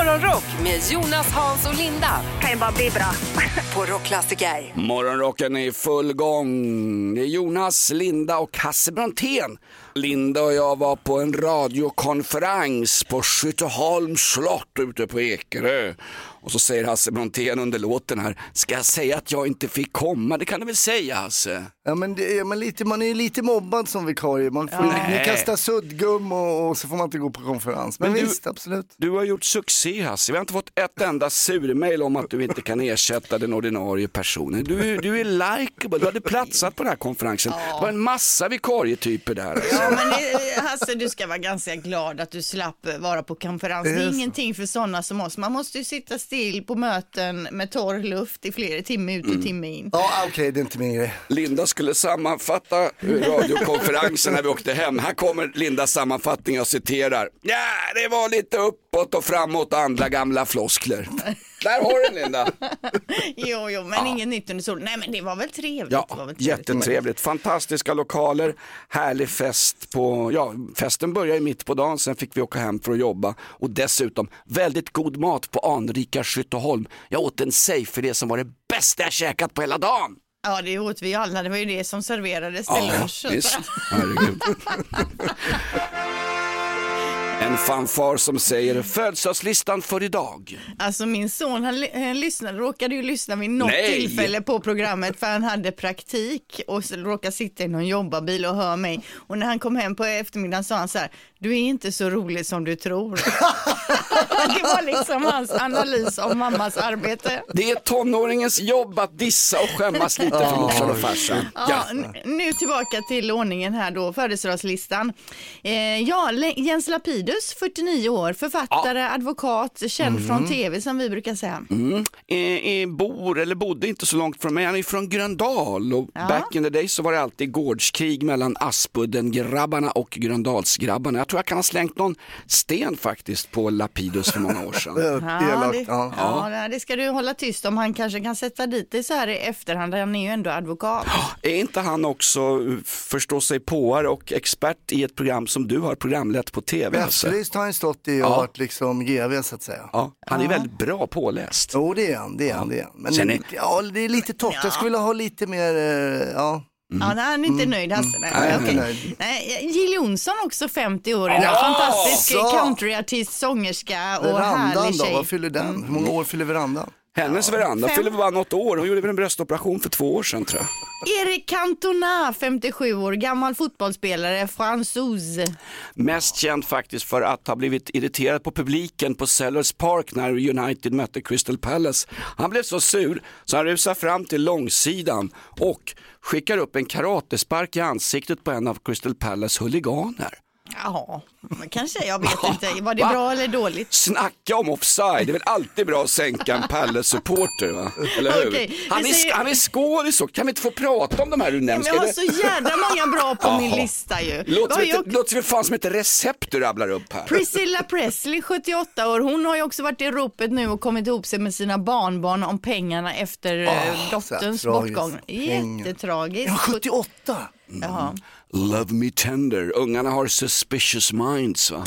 Morgonrock med Jonas, Hans och Linda kan ju bara bli bra. på Rockklassiker. Morgonrocken är i full gång. Det är Jonas, Linda och Hasse Brontén. Linda och jag var på en radiokonferens på Skytteholms slott ute på Ekerö. Och så säger Hasse Brontén under låten här, ska jag säga att jag inte fick komma? Det kan du väl säga Hasse? Ja, men det är, man, lite, man är ju lite mobbad som vikarie. Man får, Ja. Ni kastar suddgum och, och så får man inte gå på konferens. Men, Men du- visst, absolut. Du har gjort succé Hasse. Vi har inte fått ett enda surmail om att du inte kan ersätta den ordinarie personen. Du, är- du är likeable, du hade platsat på den här konferensen. Det var en massa vikarietyper där. Alltså. Ja, men eh, Hasse, du ska vara ganska glad att du slapp vara på konferens. Det Det är är så. ingenting för sådana som oss. Man måste ju sitta still på möten med torr luft i flera timme ut och timme in. Ja, okej, det är inte min grej. Linda skulle sammanfatta radiokonferensen när vi åkte hem. Här kommer Lindas sammanfattning, jag citerar. Ja, det var lite uppåt och framåt och andra gamla floskler. Där har du den Linda. Jo, jo, men inget nytt under solen. Nej, men det var väl trevligt. det var Ja, väl trevligt. jättetrevligt. Fantastiska lokaler, härlig fest på, ja, festen började mitt på dagen, sen fick vi åka hem för att jobba och dessutom väldigt god mat på anrika Skytteholm. Jag åt en för det som var det bästa jag käkat på hela dagen. Ja, det åt vi alla. Det var ju det som serverades till Ja, lunch. visst. Herregud. En fanfar som säger födelsedagslistan för idag. Alltså min son, han, han lyssnade, råkade ju lyssna vid något Nej. tillfälle på programmet för han hade praktik och råkade sitta i någon jobbarbil och höra mig. Och när han kom hem på eftermiddagen sa han så här, du är inte så rolig som du tror. det var liksom hans analys av mammas arbete. Det är tonåringens jobb att dissa och skämmas lite för morsan och farsan. Ja, nu tillbaka till ordningen här då, födelsedagslistan. Eh, ja, Jens Lapidus, 49 år, författare, advokat, känd från tv som vi brukar säga. Mm. Eh, eh, bor eller bodde inte så långt från mig. Han är från Gröndal och Ja. back in the day så var det alltid gårdskrig mellan Aspudden-grabbarna och Gröndalsgrabbarna. Jag tror jag kan ha slängt någon sten faktiskt på Lapidus för många år sedan. Ja, Ja, elakt. det, Ja. ja. det ska du hålla tyst om. Han kanske kan sätta dit dig så här i efterhand. Han är ju ändå advokat. Är inte han också förstå sig påare och expert i ett program som du har programlett på tv? Efterlyst har han stått i och Ja. varit liksom GV så att säga. Ja, han är väldigt bra påläst. Jo, det är han. Det är han, det är han. Men Sen är- ja, det är lite torrt. Jag skulle vilja ha lite mer, eh, ja. Ja, nej, han är inte nöjd Hasse. Nej, Nej, han är nöjd. Nej, Jill Johnson också 50 år idag. Ja, Fantastisk så. countryartist, sångerska och Verandan härlig då, tjej. vad fyller den? Hur många år fyller verandan? Hennes veranda fem. fyller bara något år. Hon gjorde väl en bröstoperation för två år sedan tror jag. Erik Cantona, 57 år, gammal fotbollsspelare, fransos. Mest känd faktiskt för att ha blivit irriterad på publiken på Sellers Park när United mötte Crystal Palace. Han blev så sur så han rusar fram till långsidan och skickar upp en karatespark i ansiktet på en av Crystal Palace huliganer. Men kanske, jag vet inte. Var det Va? bra eller dåligt? Snacka om offside, det är väl alltid bra att sänka en Palace-supporter va? Eller hur? Okej, Han, är, säger- han är skådis kan vi inte få prata om de här du nämner? jag har så jädra många bra på min lista ju. Låter det jag- låter det fan som ett recept du rabblar upp här. Priscilla Presley, 78 år, hon har ju också varit i ropet nu och kommit ihop sig med sina barnbarn om pengarna efter så dotterns bortgång. Jättetragiskt. Ja, 78! Jaha. Love me tender, ungarna har suspicious minds va?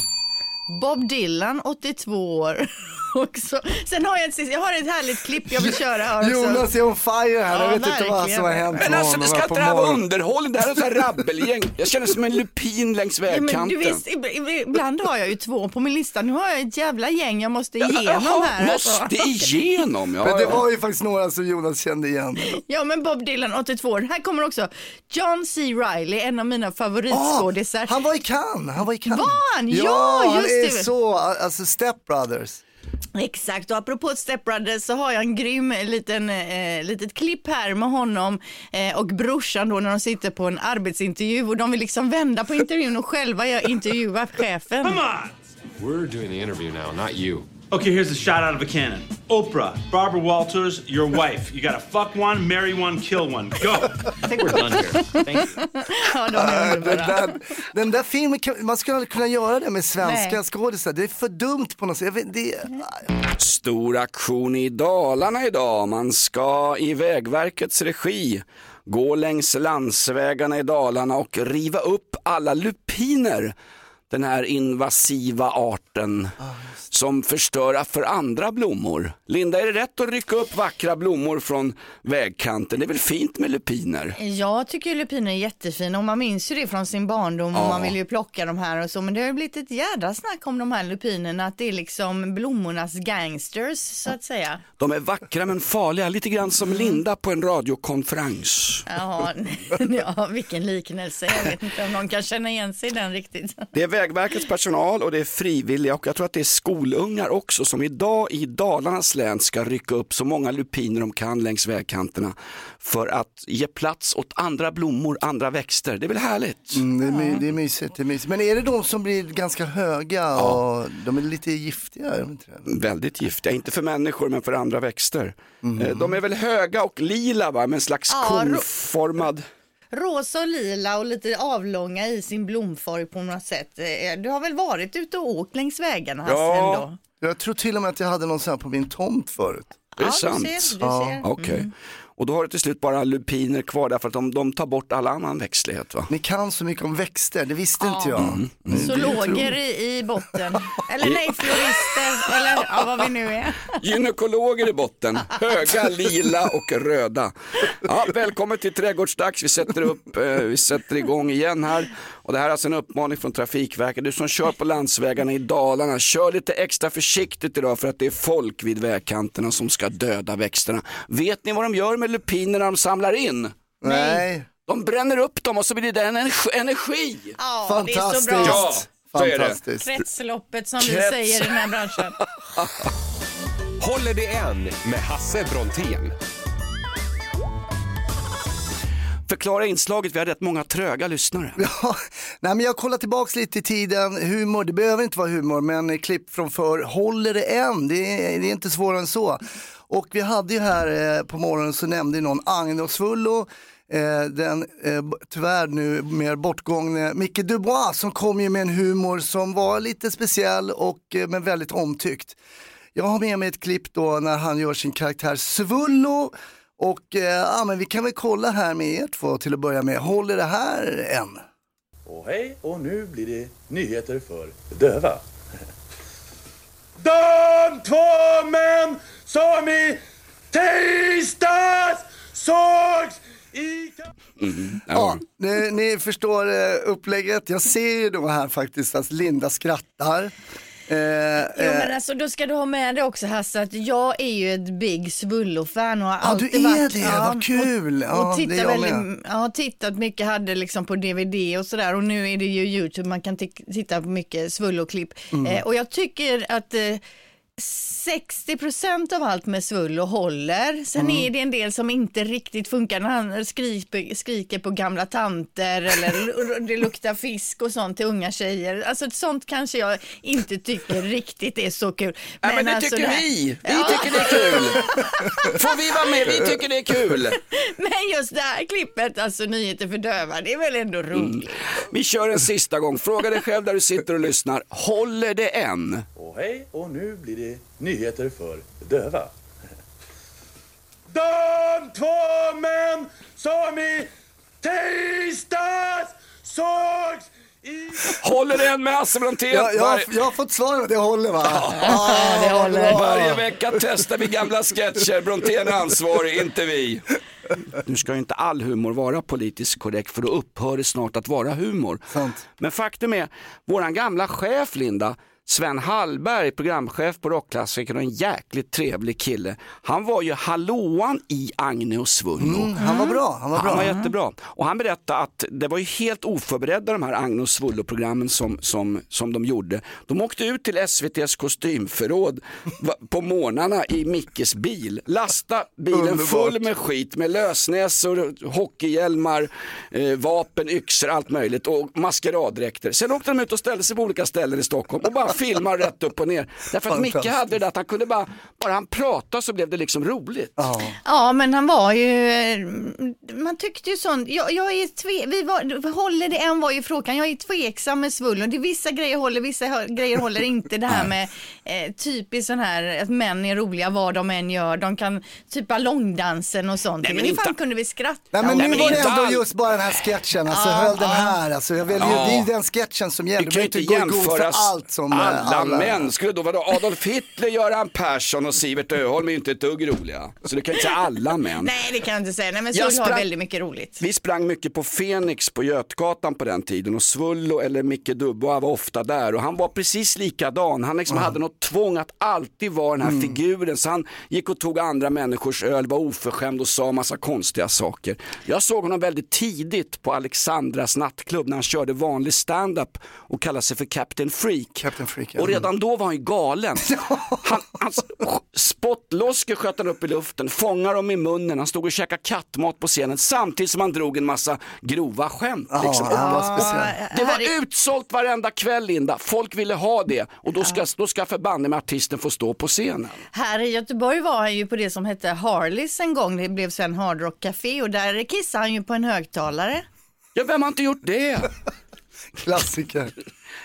Bob Dylan, 82 år. också. Sen har jag ett, jag har ett härligt klipp jag vill köra här också. Jonas är on fire här, Ja, jag vet inte vad verkligen. som har hänt Men alltså det ska här inte det här vara underhållning, det här är här rabbelgäng. Jag känner som en lupin längs Ja, men vägkanten. du visst, ib- ib- ibland har jag ju två på min lista. Nu har jag ett jävla gäng jag måste igenom Jaha, här. alltså. måste igenom ja. Men det ja. var ju faktiskt några som Jonas kände igen. Ja men Bob Dylan 82 år. Här kommer också John C. Reilly, en av mina favoritskådisar. han var i Cannes, han var i Cannes. Var han? Ja, Ja, just han är det. så, alltså Step Brothers. Exakt, och apropå Step Brothers så har jag en grym liten, eh, litet klipp här med honom eh, och brorsan då när de sitter på en arbetsintervju och de vill liksom vända på intervjun och själva jag intervjuar chefen. We're doing the interview now, not you. Okay, here's a shot out of a cannon. Oprah, Barbara Walters, your wife. You gotta fuck one, marry one, kill one. Go! I think we're done here. Thank you. Ja, de är Den underbara. där, den där filmen, kan- man skulle aldrig kunna göra det med svenska Nej. skådisar. Det är för dumt på något sätt. Jag vet, det, Stor aktion i Dalarna idag. Man ska i Vägverkets regi gå längs landsvägarna i Dalarna och riva upp alla lupiner. Den här invasiva arten som förstör för andra blommor. Linda, är det rätt att rycka upp vackra blommor från vägkanten? Det är väl fint med lupiner? Jag tycker lupiner är jättefina och man minns ju det från sin barndom och man vill ju plocka de här och så men det har ju blivit ett jädra snack om de här lupinerna att det är liksom blommornas gangsters så att säga. De är vackra men farliga, lite grann som Linda på en radiokonferens. Jaha, ja vilken liknelse. Jag vet inte om någon kan känna igen sig i den riktigt. Det är Vägverkets personal och det är frivilliga och jag tror att det är skolungar också som idag i Dalarnas län ska rycka upp så många lupiner de kan längs vägkanterna för att ge plats åt andra blommor, andra växter. Det är väl härligt? Mm, det, är my, det är mysigt, det är mysigt. Men är det de som blir ganska höga och de är lite giftiga? Väldigt giftiga, inte för människor men för andra växter. Eh, De är väl höga och lila va, med en slags Ja, ro- konformad Rosa och lila och lite avlånga i sin blomform på något sätt. Eh, Du har väl varit ute och åkt längs vägarna Hasse Ja. ändå? Jag tror till och med att jag hade någon sån här på min tomt förut. Är det ja, sant? Du ser, du Ja. ser. Okej. Och då har du till slut bara lupiner kvar därför att de, de tar bort all annan växtlighet va? Ni kan så mycket om växter, det visste inte jag. Mm. Är Zoologer i botten. Eller nej, florister. Eller ja, vad vi nu är. Gynekologer i botten, höga, lila och röda. Ja, välkommen till Trädgårdsdags, vi sätter, upp, eh, vi sätter igång igen här. Och det här är alltså en uppmaning från Trafikverket. Du som kör på landsvägarna i Dalarna, kör lite extra försiktigt idag för att det är folk vid vägkanterna som ska döda växterna. Vet ni vad de gör med lupinerna de samlar in? Nej, De bränner upp dem och så blir det en energi. Ja, det är så fantastiskt. bra. Ja, så är det. Fantastiskt. Kretsloppet som vi Krets- säger i den här branschen. Håller det än med Hasse Brontén. Förklara inslaget, vi har rätt många tröga lyssnare. Ja, nej, men jag kollar tillbaks lite i tiden, humor, det behöver inte vara humor, men klipp från förr, håller det än? Det är, det är inte svårare än så. Och vi hade ju här eh, på morgonen så nämnde någon Agne och Svullo, eh, den eh, tyvärr nu mer bortgångne Micke Dubois som kom ju med en humor som var lite speciell och eh, men väldigt omtyckt. Jag har med mig ett klipp då när han gör sin karaktär Svullo och eh, ja, men vi kan väl kolla här med er två till att börja med. Håller det här än? Och hej, och nu blir det nyheter för döva. De två män som i tisdags sågs i... Ja, ni, ni förstår eh, upplägget. Jag ser ju då här faktiskt att Linda skrattar. Eh, Jo, eh, men alltså, då ska du ha med det också Hasse att jag är ju ett Big Svullo-fan och har Ja, alltid du är varit, det. Vad kul. Och, Ja, och är tittar väldigt, har tittat mycket, hade liksom på DVD och sådär och nu är det ju YouTube, man kan ti- titta på mycket Svullo-klipp. Mm. Eh, och jag tycker att eh, 60% av allt med Svullo håller. Sen Mm. är det en del som inte riktigt funkar när han skriker, skriker på gamla tanter eller det luktar fisk och sånt till unga tjejer. Alltså sånt kanske jag inte tycker riktigt är så kul. Nej, men det alltså tycker här- vi. Vi Ja. tycker det är kul. Får vi vara med? Vi tycker det är kul. Men just det här klippet, alltså nyheter för döva, det är väl ändå roligt. Vi kör en sista gång. Fråga dig själv där du sitter och lyssnar. Håller det än? Och hej, och nu blir det nyheter för döva. De två män som i tisdags sågs i... Håller det än med Hasse Brontén? jag, jag, jag har fått svaret, det håller va? Ja, det håller. Varje vecka testar vi gamla sketcher. Brontén är ansvarig, inte vi. Nu ska ju inte all humor vara politiskt korrekt för då upphör det snart att vara humor. Sant. Men faktum är, våran gamla chef Linda, Sven Hallberg, programchef på Rockklassikern och en jäkligt trevlig kille. Han var ju hallåan i Agne och Svullo. Mm, han var bra, han var bra. Han var jättebra. Och han berättade att det var ju helt oförberedda de här Agne och Svullo-programmen som, som, som de gjorde. De åkte ut till SVTs kostymförråd på morgnarna i Mickes bil. Lasta bilen Underbart. full med skit med lösnäsor, hockeyhjälmar, eh, vapen, yxor, allt möjligt och maskeraddräkter. Sen åkte de ut och ställde sig på olika ställen i Stockholm och bara filmar rätt upp och ner. Därför att Micke hade det där att han kunde bara, bara han pratade så blev det liksom roligt. Ja. Ja, men han var ju, man tyckte ju sånt, jag, jag är tve, vi var, håller det än var ju frågan, jag är tveksam med svullen, det är vissa grejer håller, vissa grejer håller inte, det här med eh, typiskt sån här att män är roliga vad de än gör, de kan typ ballongdansen och sånt, Nej, men hur inte- fan kunde vi skratta? Nej men nu var det inte ändå all- just bara den här sketchen, alltså höll den här, alltså jag väljer, Ja. det är den sketchen som gäller. Du kan ju inte gå i god för allt som eh, alla, män. Skulle då vara Adolf Hitler, Göran Persson och Sivert Öholm är ju inte ett dugg roliga. Så du kan inte säga alla män. Nej det kan jag inte säga, nej men Jag har sprang- väldigt mycket roligt. Vi sprang mycket på Fenix på Götgatan på den tiden och Svullo eller Micke Dubois var ofta där och han var precis likadan. Han liksom hade något tvång att alltid vara den här figuren så han gick och tog andra människors öl, var oförskämd och sa massa konstiga saker. Jag såg honom väldigt tidigt på Alexandras nattklubb när han körde vanlig stand-up och kallade sig för Captain Freak. Captain Ja. Och redan då var han ju galen. Han, hans spottloskor sköt han upp i luften, fångar dem i munnen, han stod och käkade kattmat på scenen samtidigt som han drog en massa grova skämt. Ja, Liksom. var speciell. Det Här är- var utsålt varenda kväll Linda, folk ville ha det och då ska, då ska förbanne med artisten få stå på scenen. Här i Göteborg var han ju på det som hette Harleys en gång, det blev sen Hard Rock Café och där kissade han ju på en högtalare. Ja, vem har inte gjort det? Klassiker.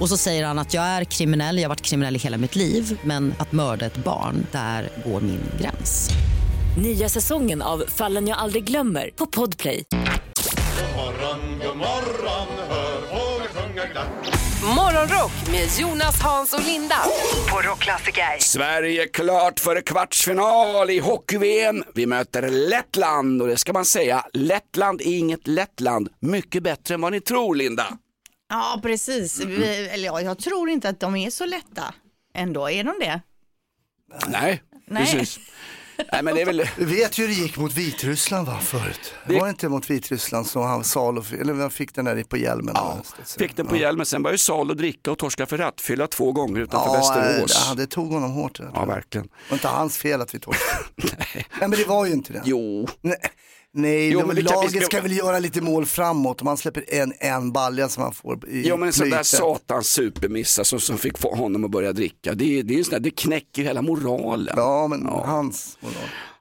Och så säger han att jag är kriminell, jag har varit kriminell i hela mitt liv men att mörda ett barn, där går min gräns. Nya säsongen av Fallen jag aldrig glömmer på Podplay. Morgonrock med Jonas, Hans och Linda på Rockklassiker. Sverige klart för kvartsfinal i hockey-VM. Vi möter Lettland och det ska man säga, Lettland är inget Lettland. Mycket bättre än vad ni tror Linda. Ja, precis. Vi, eller ja, jag tror inte att de är så lätta ändå. Är de det? Nej, Nej. precis. Nej men det är väl, Du vet ju hur det gick mot Vitryssland va, förut? Det- Var det inte mot Vitryssland som han Salo, eller han fick den där på hjälmen? ja, fick den på hjälmen, sen var ju Salo dricka och torska för rattfylla två gånger utanför Västerås. Ja, det tog honom hårt. Det, Ja, verkligen. Det var inte hans fel att vi torskade. Nej. men det var ju inte det. Jo, Nej, nej Jo, de, men vi laget ska- väl göra lite mål framåt man släpper en, en balja som man får i jo men en sån där satans supermissa som, som fick få honom att börja dricka, det, det, är sån där, det knäcker hela moralen. Ja, men hans moral.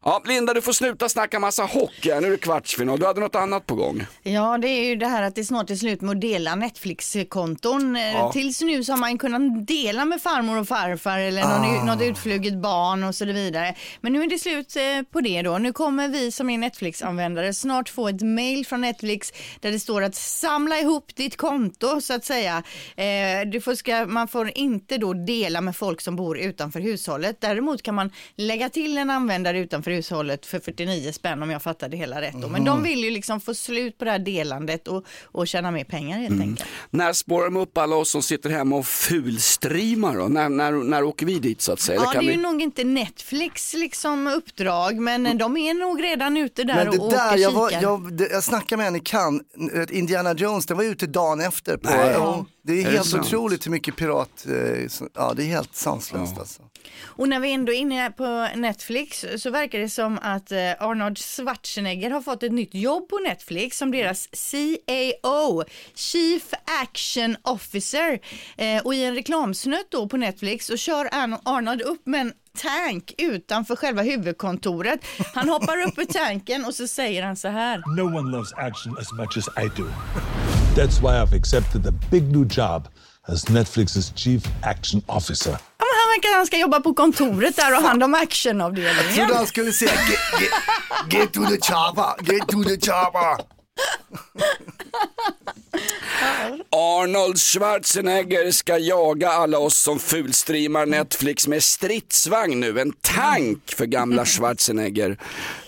Ja, Linda, du får sluta snacka massa hockey. Nu är det kvartsfinal. Du hade något annat på gång. Ja, det är ju det här att det snart är slut med att dela Netflix-konton. Eh, Tills nu så har man kunnat dela med farmor och farfar eller någon, något utfluget barn och så vidare. Men nu är det slut eh, på det då. Nu kommer vi som är Netflix-användare snart få ett mail från Netflix där det står att samla ihop ditt konto så att säga. Eh, du får ska, man får inte då dela med folk som bor utanför hushållet. Däremot kan man lägga till en användare utanför hushållet för 49 spänn om jag fattar det hela rätt. Då. Men de vill ju liksom få slut på det här delandet och, och tjäna mer pengar helt enkelt. När spårar de upp alla oss som sitter hemma och fulstreamar då? När, när, när åker vi dit så att säga? Ja, det kan är ju vi... nog inte Netflix liksom uppdrag, men de är nog redan ute där Men det och där, åker jag, var, jag, det, jag snackade med en i Cannes, Indiana Jones, den var ute dagen efter. På, Nej. ja, det är Är det helt sant? otroligt hur mycket pirat, eh, ja det är helt sanslöst alltså. Och när vi ändå är inne på Netflix så verkar det som att eh, Arnold Schwarzenegger har fått ett nytt jobb på Netflix som deras CAO, Chief Action Officer. Eh, och i en reklamsnutt då på Netflix så kör Arnold upp med en tank utanför själva huvudkontoret. Han hoppar upp ur tanken och så säger han så här. No one loves action as much as I do. That's why I've accepted the big new job as Netflix's chief action officer. Ja, men han ska jobba på kontoret där och ha hand om actionavdelningen. Trodde han skulle säga get, get, get to the chopper, get to the chopper. Arnold Schwarzenegger ska jaga alla oss som fulstreamar Netflix med stridsvagn nu. En tank för gamla Schwarzenegger.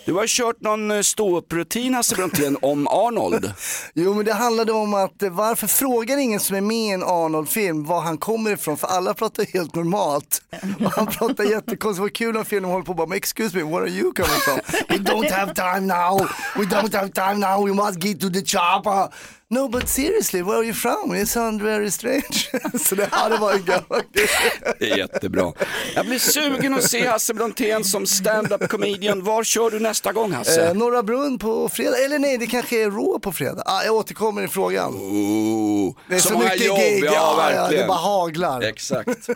Du har kört någon eh, ståupprutin Hasse Brontén om Arnold. Jo men det handlade om att eh, varför frågar ingen som är med i en Arnold-film var han kommer ifrån? För alla pratar helt normalt. Och han pratar jättekonstigt. Var kul när filmen håller på och bara, "Men excuse me, where are you coming from? We don't have time now, we don't have time now, we must get to the chopper. No but seriously, where are you from? You sound very strange. Så det hade varit gammalt. Det är jättebra. Jag blir sugen att se Hasse Brontén som stand-up comedian. Var kör du nästa gång Hasse? Eh, Norra Brunn på fredag, eller nej det kanske är Rå på fredag. Ah, jag återkommer i frågan. Oh, Det är så, mycket jobb, gig, ja, ja, ja, det bara haglar. Exakt.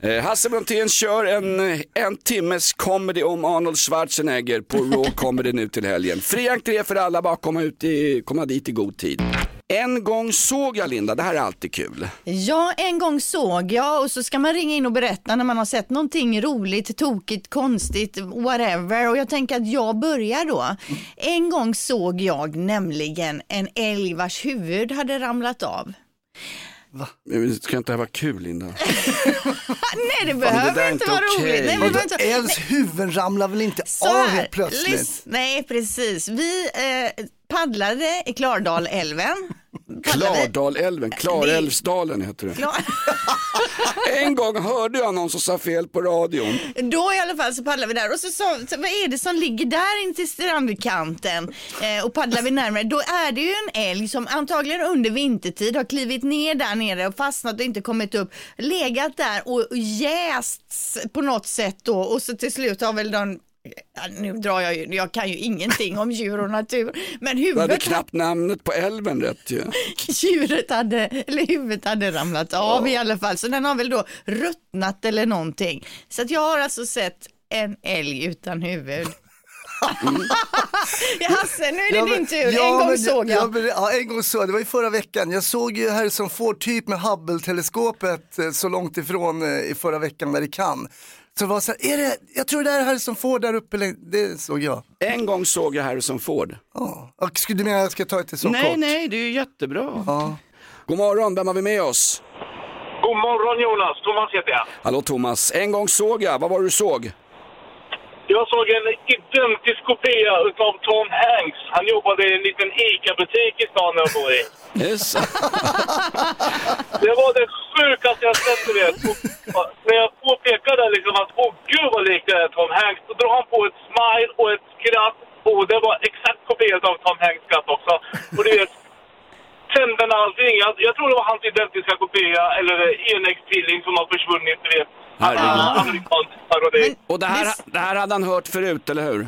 Eh, Hasse Brontén kör en, en timmes comedy om Arnold Schwarzenegger på Raw Comedy nu till helgen. Fri entré för alla, bara komma, ut i, komma dit i god tid. En gång såg jag Linda, det här är alltid kul. Ja, en gång såg jag och så ska man ringa in och berätta när man har sett någonting roligt, tokigt, konstigt, whatever. Och jag tänker att jag börjar då. En gång såg jag nämligen en älg vars huvud hade ramlat av. Men Ska inte det här vara kul Linda? Nej, det det behöver är inte vara okej. roligt. Nej, men det Älgs huvud ramlar väl inte Så av helt plötsligt? lys- Nej, precis. Vi eh, paddlade i Klardalälven. Paddlade Klardalälven, Klarälvsdalen heter det. Klar- En gång hörde jag någon som sa fel på radion. Då i alla fall så paddlar vi där och så sa så, vad är det som ligger där intill strandkanten eh, och paddlar vi närmare då är det ju en älg som antagligen under vintertid har klivit ner där nere och fastnat och inte kommit upp, legat där och jästs på något sätt då och så till slut har väl de Ja, nu drar jag ju, jag kan ju ingenting om djur och natur, men Du hade huvudet, knappt namnet på älven rätt ju. djuret hade, eller huvudet hade ramlat av i alla fall, så den har väl då ruttnat eller någonting. Så att jag har alltså sett en älg utan huvud. ja, Hasse, nu är det Ja, din tur. ja, en gång men- såg jag. Ja, men- ja, en gång såg jag. Det var ju förra veckan. Jag såg ju Harrison Ford typ med Hubble-teleskopet eh, så långt ifrån eh, i förra veckan där det kan. Så var så här, är det, jag tror det är Harrison Ford där uppe, det såg jag. En gång såg jag Harrison Ford. Ja. Och skulle du mena att jag ska ta det så nej, kort? nej, det är ju jättebra. Ja. God morgon, vem har vi med oss? God morgon Jonas, Thomas heter jag. Hallå Thomas, en gång såg jag, vad var det du såg? Jag såg en identisk kopia utav Tom Hanks. Han jobbade i en liten ICA-butik i stan jag bor i. Yes. Det var det sjukaste jag sett, du vet. Och, när jag påpekade liksom att åh gud vad likt det är Tom Hanks, då drog han på ett smile och ett skratt. Och det var exakt kopia av Tom Hanks skratt också. Och du vet, tänderna och allting. Jag, jag tror det var hans identiska kopia, eller enäggstvilling som har försvunnit, du vet. Herregud. Ah, Amerikansk parodi. Och det här, det här hade han hört förut, eller hur?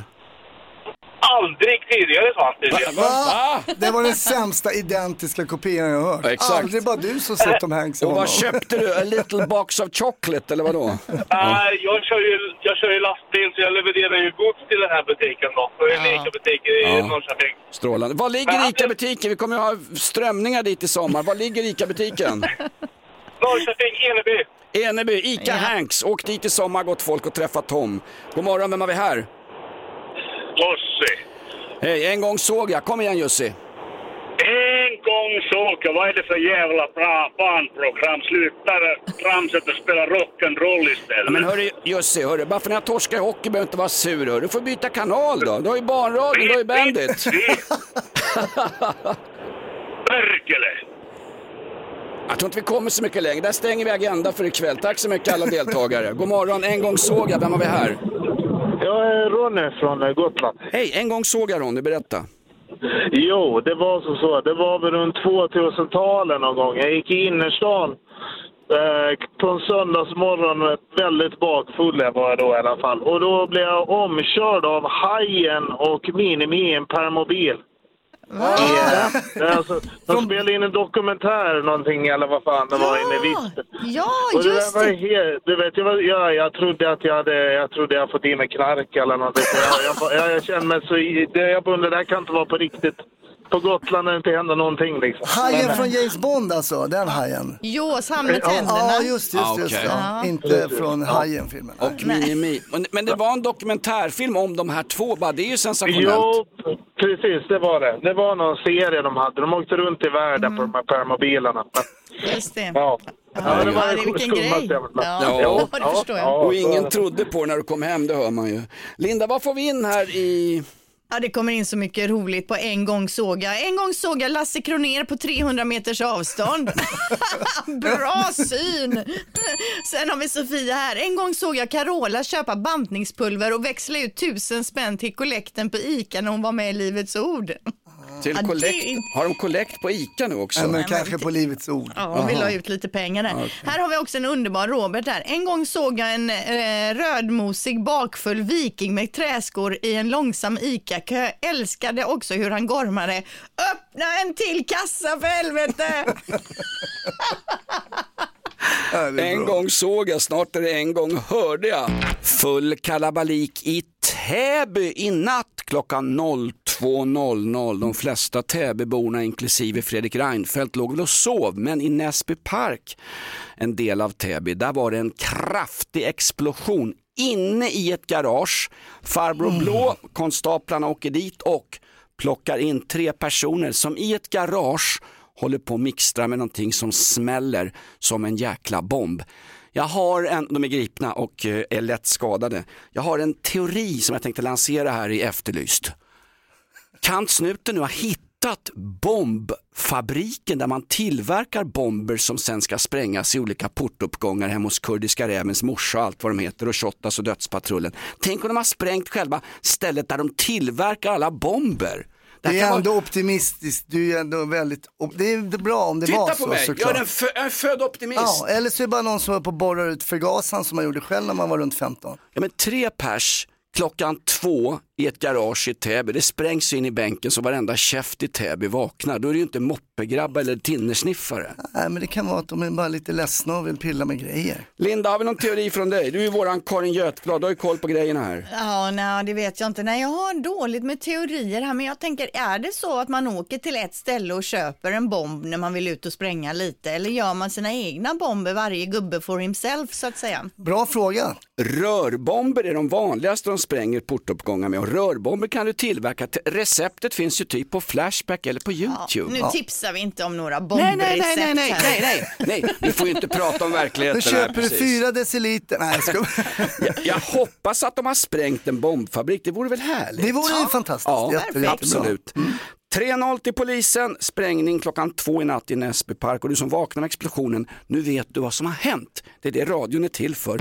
Aldrig tidigare, sa han tydligen. Va? Det var den sämsta identiska kopian jag hört. Ja, exakt. Aldrig bara du som sett Tom Hanks Och vad köpte du? A little box of chocolate, eller vadå? Nej, jag kör ju, jag kör ju lastbil så jag levererar ju gods till den här butiken då. Det är en ICA-butik i Ja. Norrköping. Strålande. Var ligger ICA-butiken? Vi kommer ju ha strömningar dit i sommar. Var ligger ICA-butiken? Norrköping, Eneby. Eneby, ICA Hanks. Åk dit i sommar gott folk och träffa Tom. God morgon, vem har vi här? Jussi. Hej, en gång såg jag. Kom igen Jussi. En gång såg jag, vad är det för jävla bra barnprogram? Sluta tramset och spela rock'n'roll istället. Men hörru Jussi, hörru, bara för när jag torskar i hockey behöver du inte vara sur. Hörru. Du får byta kanal då. Du har ju barnradion, du har ju Bandit. Perkele! Jag tror inte vi kommer så mycket längre. Där stänger vi Agenda för ikväll. Tack så mycket alla deltagare. God morgon, en gång såg jag. Vem har vi här? Jag är Ronny från eh, Gotland. Hej, en gång såg jag Ronny. Berätta. Jo, det var som så. Det var väl runt 2000-talet någon gång. Jag gick i innerstan eh, på en söndagsmorgon, väldigt bakfull jag var jag då i alla fall. Och då blev jag omkörd av Hajen och Minimi i en permobil. Yeah. Det är Alltså, de spelade in en dokumentär någonting eller vad fan det var inne i Visby. Ja, Och det just där var det. helt, du vet, jag, var, jag, jag trodde att jag hade, jag trodde jag fått i mig knark eller någonting. Jag, jag, jag, jag kände mig så, det, jag undrar, det där kan inte vara på riktigt. På Gotland när det inte händer någonting liksom. Hajen Men- från James Bond alltså, den hajen. Jaws, han med Ja, tänderna. Ja, just, just, Ah, just okej. ja. Ja. Inte från Hajen-filmen. Och Minimi. Men- Men det var en dokumentärfilm om de här två bara. Det är ju sensationellt. Jo, Precis, det var det. Det var någon serie de hade. De åkte runt i världen på de här permobilerna. Just det. Ja. Ja, det var ja, det vilken grej. Ja, Jo, det förstår jag. Och ingen trodde på när du kom hem, det hör man ju. Linda, vad får vi in här i... Ja, det kommer in så mycket roligt på en gång såg jag. En gång såg jag Lasse Kroner på 300 meters avstånd. Bra syn! Sen har vi Sofia här. En gång såg jag Carola köpa bantningspulver och växla ut tusen spänn till kollekten på ICA när hon var med i Livets Ord. Till Ja, inte- Har de kollekt på ICA nu också? Ja, men Nej, men kanske på Livets Ord. Ja, vill ha ut lite pengar där. Okej. Här har vi också en underbar Robert här. En gång såg jag en eh, rödmosig bakfull viking med träskor i en långsam ICA-kö. Älskade också hur han gormade. Öppna en till kassa för helvete! En gång såg jag, snart är det en gång hörde jag. Full kalabalik i Täby i natt klockan 02.00. De flesta Täbyborna inklusive Fredrik Reinfeldt låg väl och sov, men i Näsby park, en del av Täby, där var det en kraftig explosion inne i ett garage. Farbror Blå, konstaplarna åker dit och plockar in tre personer som i ett garage håller på att mixtra med någonting som smäller som en jäkla bomb. Jag har en, de är gripna och eh, är lätt skadade. Jag har en teori som jag tänkte lansera här i Efterlyst. Kan snuten nu ha hittat bombfabriken där man tillverkar bomber som sen ska sprängas i olika portuppgångar hemma hos Kurdiska rävens morsa och allt vad de heter och Shottaz och Dödspatrullen. Tänk om de har sprängt själva stället där de tillverkar alla bomber. Det Det är vara- ändå optimistiskt. Du är ändå väldigt, det är bra om det Titta var på så mig, jag såklart. är, en fö- jag är född optimist. Ja, eller så är det bara någon som var på och borrar ut förgasaren som man gjorde själv när man var runt 15. Ja, men tre pers klockan två i ett garage i Täby. Det sprängs in i bänken så varenda käft i Täby vaknar. Då är det ju inte moppegrabbar eller tinnersniffare. Nej, men det kan vara att de är bara lite ledsna och vill pilla med grejer. Linda, har vi någon teori från dig? Du är ju våran Karin Götblad, du har ju koll på grejerna här. Ja, nej, det vet jag inte. Nej, jag har dåligt med teorier här, men jag tänker, är det så att man åker till ett ställe och köper en bomb när man vill ut och spränga lite, eller gör man sina egna bomber, varje gubbe for himself, så att säga? Bra fråga. Rörbomber är de vanligaste de spränger portuppgångar med och rörbomber kan du tillverka. Te- Receptet finns ju typ på Flashback eller på YouTube. Nu tipsar vi inte om några Nej, bombrecept nej, nej, nej, nej, nej, nej, nej, vi får ju inte prata om Då verkligheten här köper du fyra deciliter. Nej, jag ska... Jag, jag hoppas att de har sprängt en bombfabrik, det vore väl härligt? Det vore ju fantastiskt. Ja, Jätte, absolut. 3-0 till polisen, sprängning klockan två i natt i Näsby park och du som vaknar med explosionen, nu vet du vad som har hänt. Det är det radion är till för.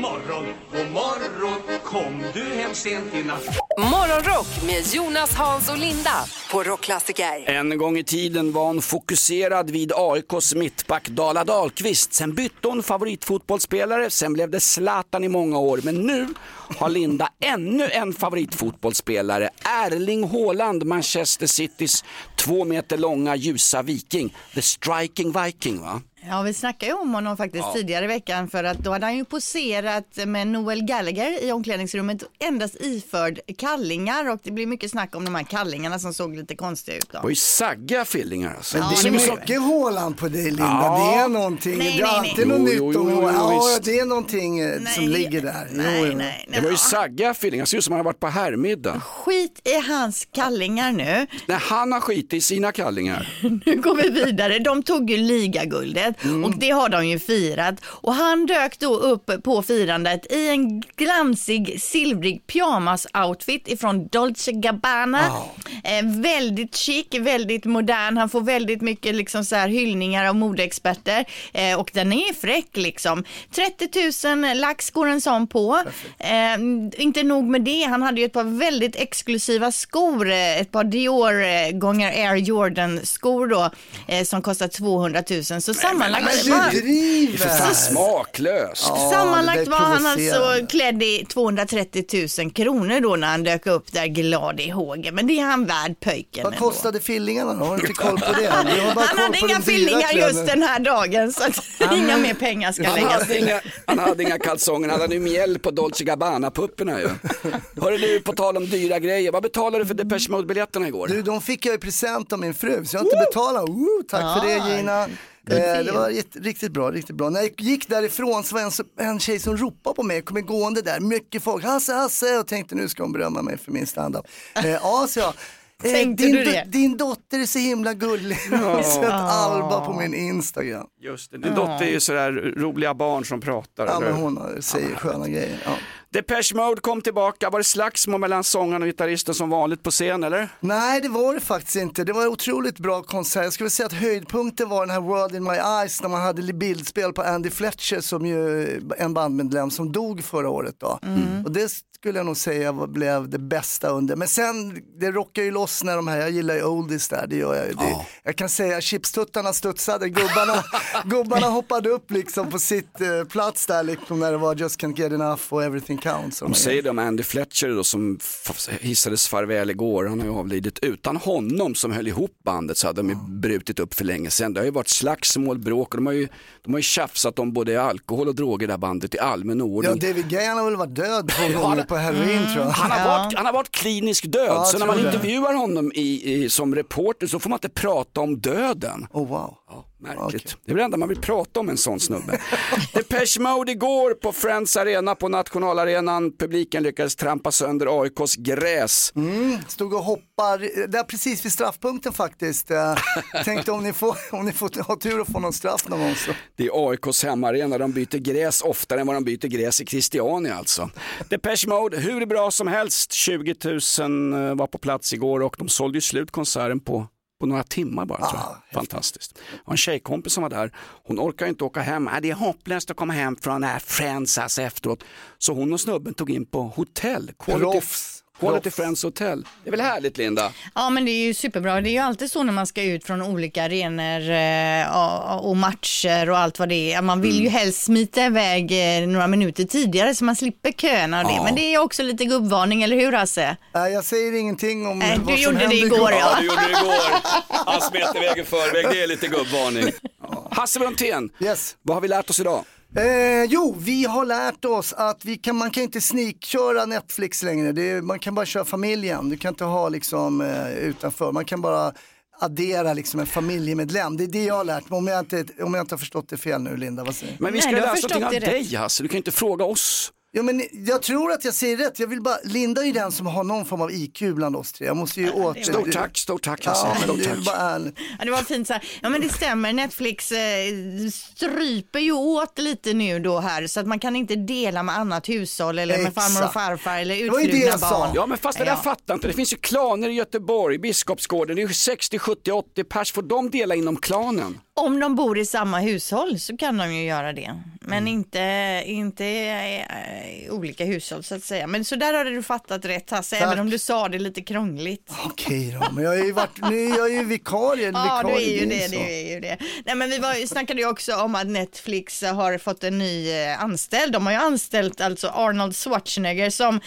Morgon, god morgon, kom du hem sent i natt? Morgonrock med Jonas, Hans och Linda på Rockklassiker. En gång i tiden var hon fokuserad vid AIKs mittback Dala Dahlqvist. Sen bytte hon favoritfotbollsspelare, sen blev det Zlatan i många år. Men nu har Linda ännu en favoritfotbollsspelare. Erling Haaland, Manchester Citys två meter långa ljusa viking. The striking viking va? Ja, vi snackade ju om honom faktiskt Ja. tidigare i veckan för att då hade han ju poserat med Noel Gallagher i omklädningsrummet endast iförd kallingar och det blir mycket snack om de här kallingarna som såg lite konstiga ut. Det var ju sagga fillingar alltså. Men det är mycket Håland på dig Linda. Ja. Det är någonting. Nej, det är nej, alltid nej. något nytt om jo, jo, Håland. Ja, det är någonting eh, som ligger där. Jo, Nej, jo. nej, Det var ju sagga fillingar, ser ut som han har varit på herrmiddag. Skit i hans kallingar nu. När han har skit i sina kallingar. Nu går vi vidare. De tog ju ligaguldet Mm. och det har de ju firat. Och han dök då upp på firandet i en glansig silvrig pyjamas-outfit ifrån Dolce Gabbana. Eh, väldigt chic, väldigt modern. Han får väldigt mycket liksom så här hyllningar av modeexperter eh, och den är fräck liksom. 30 000 lax går en sån på. Eh, inte nog med det, han hade ju ett par väldigt exklusiva skor, eh, ett par Dior eh, gånger Air Jordan skor då, eh, som kostar 200 000. Så sammanlagt sammanlagt Men var, du driver. Det är för fan smaklöst. Ja, sammanlagt var han alltså klädd i 230 000 kronor då när han dök upp där glad i hågen. Men det är han värd pöjken Vad ändå. kostade fillingarna då? Har du inte koll på det? Han hade på inga fillingar just den här dagen så att inga mer pengar ska Han läggas till. inga, han hade inga kalsonger, han hade ju mjäll på Dolce Gabbana-pupporna ju. Hörru du, på tal om dyra grejer, vad betalade du för Depeche Mode-biljetterna igår? Du, de fick jag i present av min fru, så jag har inte betalat. Woo, tack för det Gina. Eh, det var jätte- riktigt bra, riktigt bra. När jag gick därifrån så var en, en tjej som ropade på mig, kom gående där, mycket folk, Hasse, Hasse, och tänkte nu ska hon berömma mig för min standup. Eh, ja, så jag. Eh, Tänkte din, du det? din dotter är så himla gullig. Jag har sett Alba på min Instagram. Just det, din dotter är ju sådär roliga barn som pratar. Ja, eller men hon säger sköna grejer. Ja. Depeche Mode kom tillbaka, var det slagsmål mellan sångaren och gitarristen som vanligt på scen eller? Nej, det var det faktiskt inte. Det var en otroligt bra konsert. Jag skulle säga att höjdpunkten var den här World in my eyes när man hade bildspel på Andy Fletcher som ju en bandmedlem som dog förra året. Då. Och det skulle jag nog säga blev det bästa under. Men sen, det rockar ju loss när de här, jag gillar ju oldies där, det gör jag ju. Det, Jag kan säga chipstuttarna studsade, gubbarna, gubbarna hoppade upp liksom på sitt eh, plats där liksom när det var Just Can't Get Enough och Everything Counts. De säger det om Andy Fletcher då som hissades farväl igår, han har ju avlidit. Utan honom som höll ihop bandet så hade de ju brutit upp för länge sedan. Det har ju varit slagsmål, bråk och de har ju, de har ju tjafsat om både alkohol och droger i det här bandet i allmän Ja, ordning. David Gay han har väl varit död gånger på heroin tror jag. Han har, varit, han har varit klinisk död, Ja, så när man det. intervjuar honom i, i, som reporter så får man inte prata om döden. Oh, wow. Ja, märkligt. Det är väl det enda man vill prata om en sån snubbe. Depeche Mode igår på Friends Arena på nationalarenan. Publiken lyckades trampa sönder AIKs gräs. Mm, stod och hoppar, där precis vid straffpunkten faktiskt. Eh, Tänkte om ni får, om ni får ha tur och få någon straff någon gång så. Det är AIKs hemmaarena, de byter gräs oftare än vad de byter gräs i Christiania alltså. Depeche Mode, hur bra som helst, 20 000 var på plats igår och de sålde ju slut konserten på på några timmar bara. tror jag. Fantastiskt. Jag har en tjejkompis som var där, hon orkar inte åka hem, det är hopplöst att komma hem från äh, Friends alltså efteråt. Så hon och snubben tog in på hotell, Quality, Proffs. Quality. Friends Hotel. Det är väl härligt Linda? Ja men det är ju superbra. Det är ju alltid så när man ska ut från olika arenor eh, och- matcher och allt vad det är. Man vill Mm. ju helst smita iväg eh, några minuter tidigare så man slipper köerna och det. Ja. Men det är också lite gubbvarning, eller hur Hasse? Nej, jag säger ingenting om Nej, vad du som gjorde det hände igår, ja. du gjorde det igår. Han smet iväg i förväg, det är lite gubbvarning. Hasse Brontén, Yes. vad har vi lärt oss idag? Eh, jo, vi har lärt oss att vi kan, man kan inte snikköra Netflix längre. Det är, man kan bara köra familjen. Du kan inte ha liksom eh, utanför. Man kan bara addera liksom en familjemedlem. Det är det jag har lärt mig. Om jag inte, om jag inte har förstått det fel nu, Linda. Vad säger du? Men vi Nej, ska har lära oss någonting av dig Hasse, du kan ju inte fråga oss. Ja, men jag tror att jag säger rätt. Jag vill bara, Linda är ju den som har någon form av IQ bland oss tre. Jag måste ju åter... Stort tack, stort tack Hasse. Ja, stort tack. bara. Ja, det var fint så här. Ja men det stämmer, Netflix eh, stryper ju åt lite nu då här så att man kan inte dela med annat hushåll eller med Exakt. farmor och farfar eller utflugna barn. Ja men fast det där Ja. fattar inte, det finns ju klaner i Göteborg, Biskopsgården, det är ju 60, 70, 80 pers, får de dela inom klanen? Om de bor i samma hushåll så kan de ju göra det. Men Mm. inte, inte eh, olika hushåll så att säga. Men så där hade du fattat rätt Hasse, Tack. även om du sa det lite krångligt. Okej då, men jag har ju varit, nu är jag ju vikarie. Ja, du vikarie, är ju det, så. du är ju det. Nej, men vi var, snackade ju också om att Netflix har fått en ny eh, anställd. De har ju anställt alltså Arnold Schwarzenegger som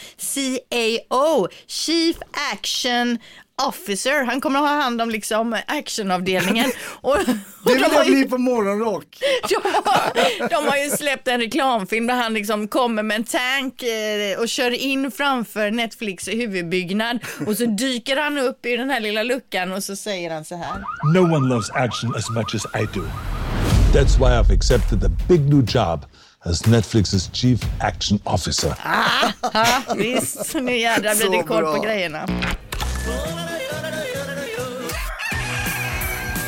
CAO, Chief Action Officer. Han kommer att ha hand om liksom actionavdelningen. Och, och Det vill de, har jag ju, bli på morgonrock. de, har, de har ju släppt en reklamfilm där han liksom kommer med en tank eh, och kör in framför Netflix huvudbyggnad och så dyker han upp i den här lilla luckan och så säger han så här. No one loves action as much as I do. That's why I've accepted the big new job as Netflix's chief action officer. Ja, visst, nu jädrar blir det koll på grejerna.